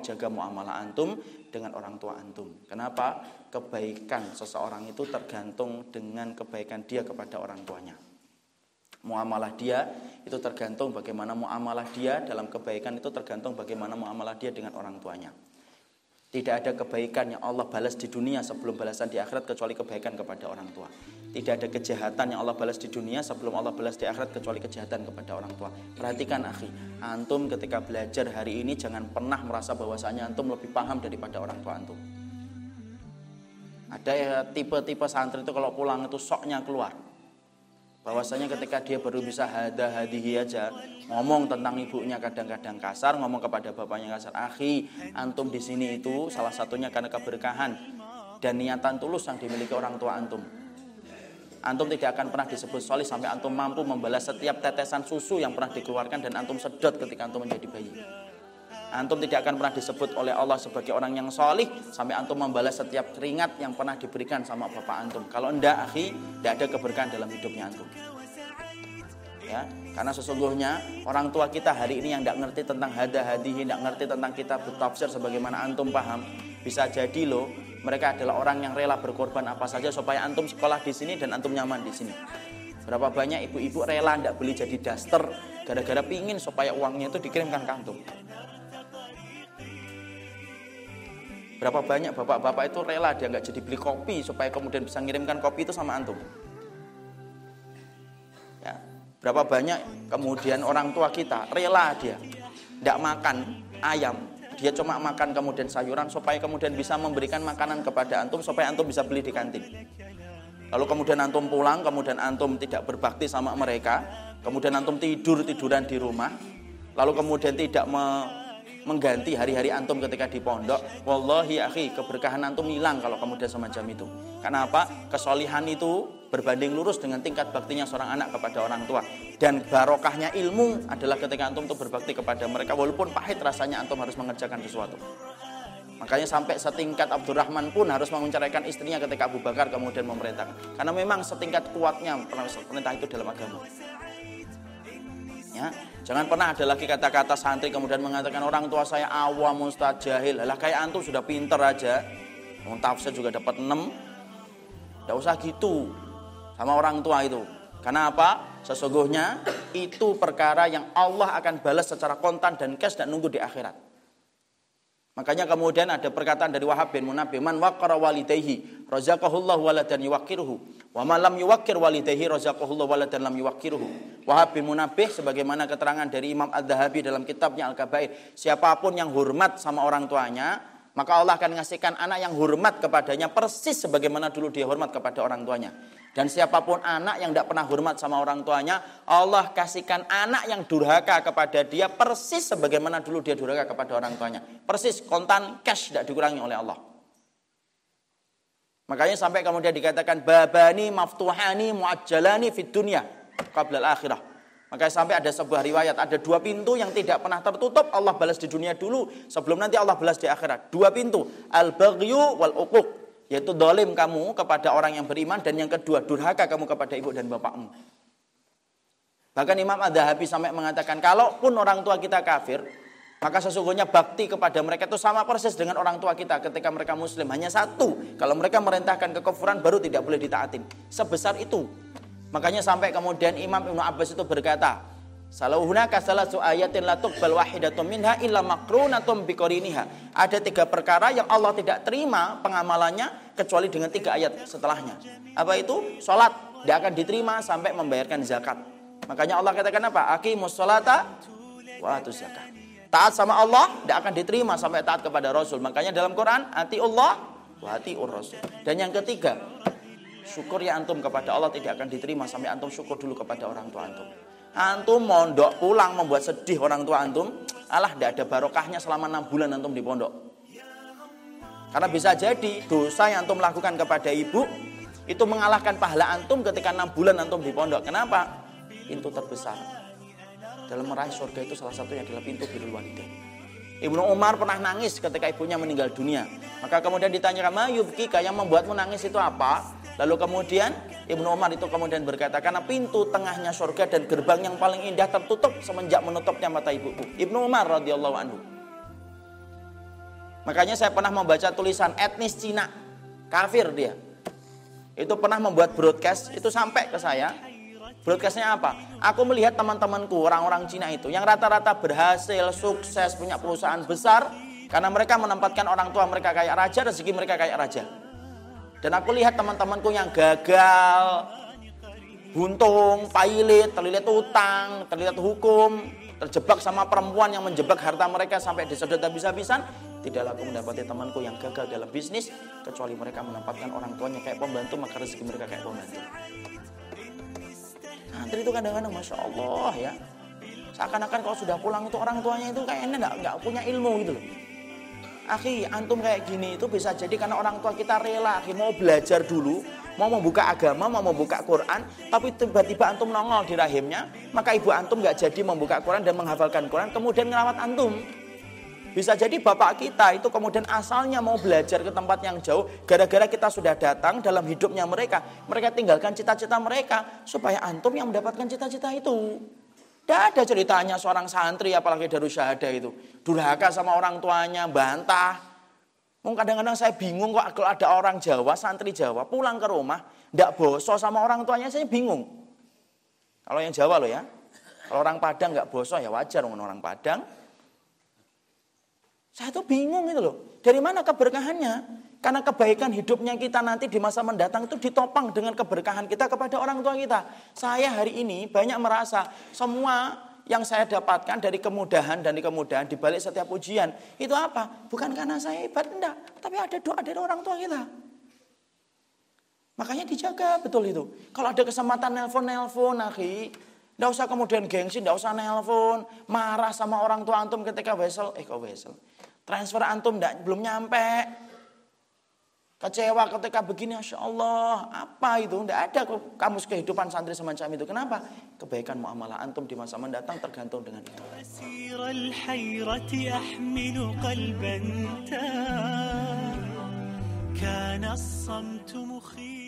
jaga muamalah antum dengan orang tua antum. Kenapa? Kebaikan seseorang itu tergantung dengan kebaikan dia kepada orang tuanya. Muamalah dia itu tergantung bagaimana muamalah dia dalam kebaikan itu tergantung bagaimana muamalah dia dengan orang tuanya. Tidak ada kebaikan yang Allah balas di dunia sebelum balasan di akhirat kecuali kebaikan kepada orang tua. Tidak ada kejahatan yang Allah balas di dunia sebelum Allah balas di akhirat kecuali kejahatan kepada orang tua. Perhatikan akhi, antum ketika belajar hari ini jangan pernah merasa bahwasanya antum lebih paham daripada orang tua antum. Ada ya tipe-tipe santri itu kalau pulang itu soknya keluar bahwasanya ketika dia baru bisa hada hadihi aja ngomong tentang ibunya kadang-kadang kasar ngomong kepada bapaknya kasar akhi antum di sini itu salah satunya karena keberkahan dan niatan tulus yang dimiliki orang tua antum. Antum tidak akan pernah disebut solih sampai antum mampu membalas setiap tetesan susu yang pernah dikeluarkan dan antum sedot ketika antum menjadi bayi Antum tidak akan pernah disebut oleh Allah sebagai orang yang solih sampai antum membalas setiap keringat yang pernah diberikan sama bapak antum. Kalau ndak akhi, tidak ada keberkahan dalam hidupnya antum. Ya, karena sesungguhnya orang tua kita hari ini yang tidak ngerti tentang hada hadihi, tidak ngerti tentang kitab tafsir sebagaimana antum paham, bisa jadi loh mereka adalah orang yang rela berkorban apa saja supaya antum sekolah di sini dan antum nyaman di sini. Berapa banyak ibu-ibu rela tidak beli jadi daster gara-gara pingin supaya uangnya itu dikirimkan ke antum. Berapa banyak bapak-bapak itu rela dia nggak jadi beli kopi supaya kemudian bisa ngirimkan kopi itu sama antum. Ya, berapa banyak kemudian orang tua kita rela dia tidak makan ayam, dia cuma makan kemudian sayuran supaya kemudian bisa memberikan makanan kepada antum supaya antum bisa beli di kantin. Lalu kemudian antum pulang, kemudian antum tidak berbakti sama mereka, kemudian antum tidur tiduran di rumah, lalu kemudian tidak me mengganti hari-hari antum ketika di pondok. Wallahi akhi keberkahan antum hilang kalau kemudian semacam itu. Karena apa? Kesolihan itu berbanding lurus dengan tingkat baktinya seorang anak kepada orang tua. Dan barokahnya ilmu adalah ketika antum itu berbakti kepada mereka walaupun pahit rasanya antum harus mengerjakan sesuatu. Makanya sampai setingkat Abdurrahman pun harus menceraikan istrinya ketika Abu Bakar kemudian memerintahkan. Karena memang setingkat kuatnya perintah itu dalam agama. Ya, Jangan pernah ada lagi kata-kata santri kemudian mengatakan orang tua saya awam, ustaz, jahil. Lah kayak antum sudah pinter aja. Mau tafsir juga dapat 6. Tidak usah gitu sama orang tua itu. Karena apa? Sesungguhnya itu perkara yang Allah akan balas secara kontan dan cash dan nunggu di akhirat. Makanya kemudian ada perkataan dari Wahab bin Munabbi, "Man waqara walidayhi, razaqahullahu waladan yuwaqqiruhu." Wa malam yuwakir walidayhi razaqahullah waladan lam yuwakiruhu. Wahab bin Munabih sebagaimana keterangan dari Imam Ad-Dahabi dalam kitabnya Al-Kabair. Siapa pun yang hormat sama orang tuanya, maka Allah akan mengasihkan anak yang hormat kepadanya persis sebagaimana dulu dia hormat kepada orang tuanya. Dan siapa pun anak yang tidak pernah hormat sama orang tuanya, Allah kasihkan anak yang durhaka kepada dia persis sebagaimana dulu dia durhaka kepada orang tuanya. Persis kontan cash tidak dikurangi oleh Allah. Makanya sampai kemudian dikatakan babani maftuhani muajjalani fid dunya akhirah. Makanya sampai ada sebuah riwayat, ada dua pintu yang tidak pernah tertutup, Allah balas di dunia dulu sebelum nanti Allah balas di akhirat. Dua pintu, al-baghyu wal uquq, yaitu dolim kamu kepada orang yang beriman dan yang kedua durhaka kamu kepada ibu dan bapakmu. Bahkan Imam Ad-Dahabi sampai mengatakan, kalaupun orang tua kita kafir, maka sesungguhnya bakti kepada mereka itu sama persis dengan orang tua kita ketika mereka muslim. Hanya satu, kalau mereka merintahkan kekufuran baru tidak boleh ditaatin. Sebesar itu. Makanya sampai kemudian Imam Ibnu Abbas itu berkata, Salahunaka salatu ayatin la tuqbal minha illa. Ada tiga perkara yang Allah tidak terima pengamalannya kecuali dengan tiga ayat setelahnya. Apa itu? Salat tidak akan diterima sampai membayarkan zakat. Makanya Allah katakan apa? Aqimus salata wa zakat. Taat sama Allah tidak akan diterima sampai taat kepada Rasul. Makanya dalam Quran, hati Allah, hati Rasul. Dan yang ketiga, syukur ya antum kepada Allah tidak akan diterima sampai antum syukur dulu kepada orang tua antum. Antum mondok pulang membuat sedih orang tua antum, Allah tidak ada barokahnya selama enam bulan antum di pondok. Karena bisa jadi dosa yang antum lakukan kepada ibu itu mengalahkan pahala antum ketika enam bulan antum di pondok. Kenapa? Pintu terbesar dalam meraih surga itu salah satunya adalah pintu birrul walidain. Ibnu Umar pernah nangis ketika ibunya meninggal dunia. Maka kemudian ditanya Ma yubkika yang membuatmu nangis itu apa? Lalu kemudian Ibnu Umar itu kemudian berkata karena pintu tengahnya surga dan gerbang yang paling indah tertutup semenjak menutupnya mata ibuku. Ibnu Umar radhiyallahu anhu. Makanya saya pernah membaca tulisan etnis Cina, kafir dia. Itu pernah membuat broadcast, itu sampai ke saya. Broadcastnya apa? Aku melihat teman-temanku, orang-orang Cina itu, yang rata-rata berhasil, sukses, punya perusahaan besar, karena mereka menempatkan orang tua mereka kayak raja, rezeki mereka kayak raja. Dan aku lihat teman-temanku yang gagal, buntung, pailit, terlilit utang, terlilit hukum, terjebak sama perempuan yang menjebak harta mereka sampai disedot habis-habisan, tidaklah aku mendapati temanku yang gagal dalam bisnis kecuali mereka menempatkan orang tuanya kayak pembantu maka rezeki mereka kayak pembantu. Santri itu kadang-kadang masya Allah ya, seakan-akan kalau sudah pulang itu orang tuanya itu kayaknya nggak punya ilmu gitu loh. Akhi, antum kayak gini itu bisa jadi karena orang tua kita rela, akhi mau belajar dulu, mau membuka agama, mau membuka Quran, tapi tiba-tiba antum nongol di rahimnya, maka ibu antum nggak jadi membuka Quran dan menghafalkan Quran, kemudian ngerawat antum. Bisa jadi bapak kita itu kemudian asalnya mau belajar ke tempat yang jauh, gara-gara kita sudah datang dalam hidupnya mereka, mereka tinggalkan cita-cita mereka supaya antum yang mendapatkan cita-cita itu. Tidak ada ceritanya seorang santri apalagi dari syahada itu. Durhaka sama orang tuanya, bantah. Mungkin kadang-kadang saya bingung kok kalau ada orang Jawa, santri Jawa pulang ke rumah, tidak bosok sama orang tuanya, saya bingung. Kalau yang Jawa loh ya. Kalau orang Padang nggak bosok ya wajar orang Padang. Saya tuh bingung itu loh. Dari mana keberkahannya? Karena kebaikan hidupnya kita nanti di masa mendatang itu ditopang dengan keberkahan kita kepada orang tua kita. Saya hari ini banyak merasa semua yang saya dapatkan dari kemudahan dan di kemudahan di balik setiap ujian itu apa? Bukan karena saya hebat enggak, tapi ada doa dari orang tua kita. Makanya dijaga betul itu. Kalau ada kesempatan nelpon-nelpon, akhi, Nggak usah kemudian gengsi, nggak usah nelpon, marah sama orang tua antum ketika wesel, eh kok wesel. Transfer antum nggak belum nyampe, Kecewa ketika begini, Masya Allah, apa itu? Tidak ada kamus kehidupan santri semacam itu. Kenapa? Kebaikan muamalah antum di masa mendatang tergantung dengan itu. كان الصمت مخيف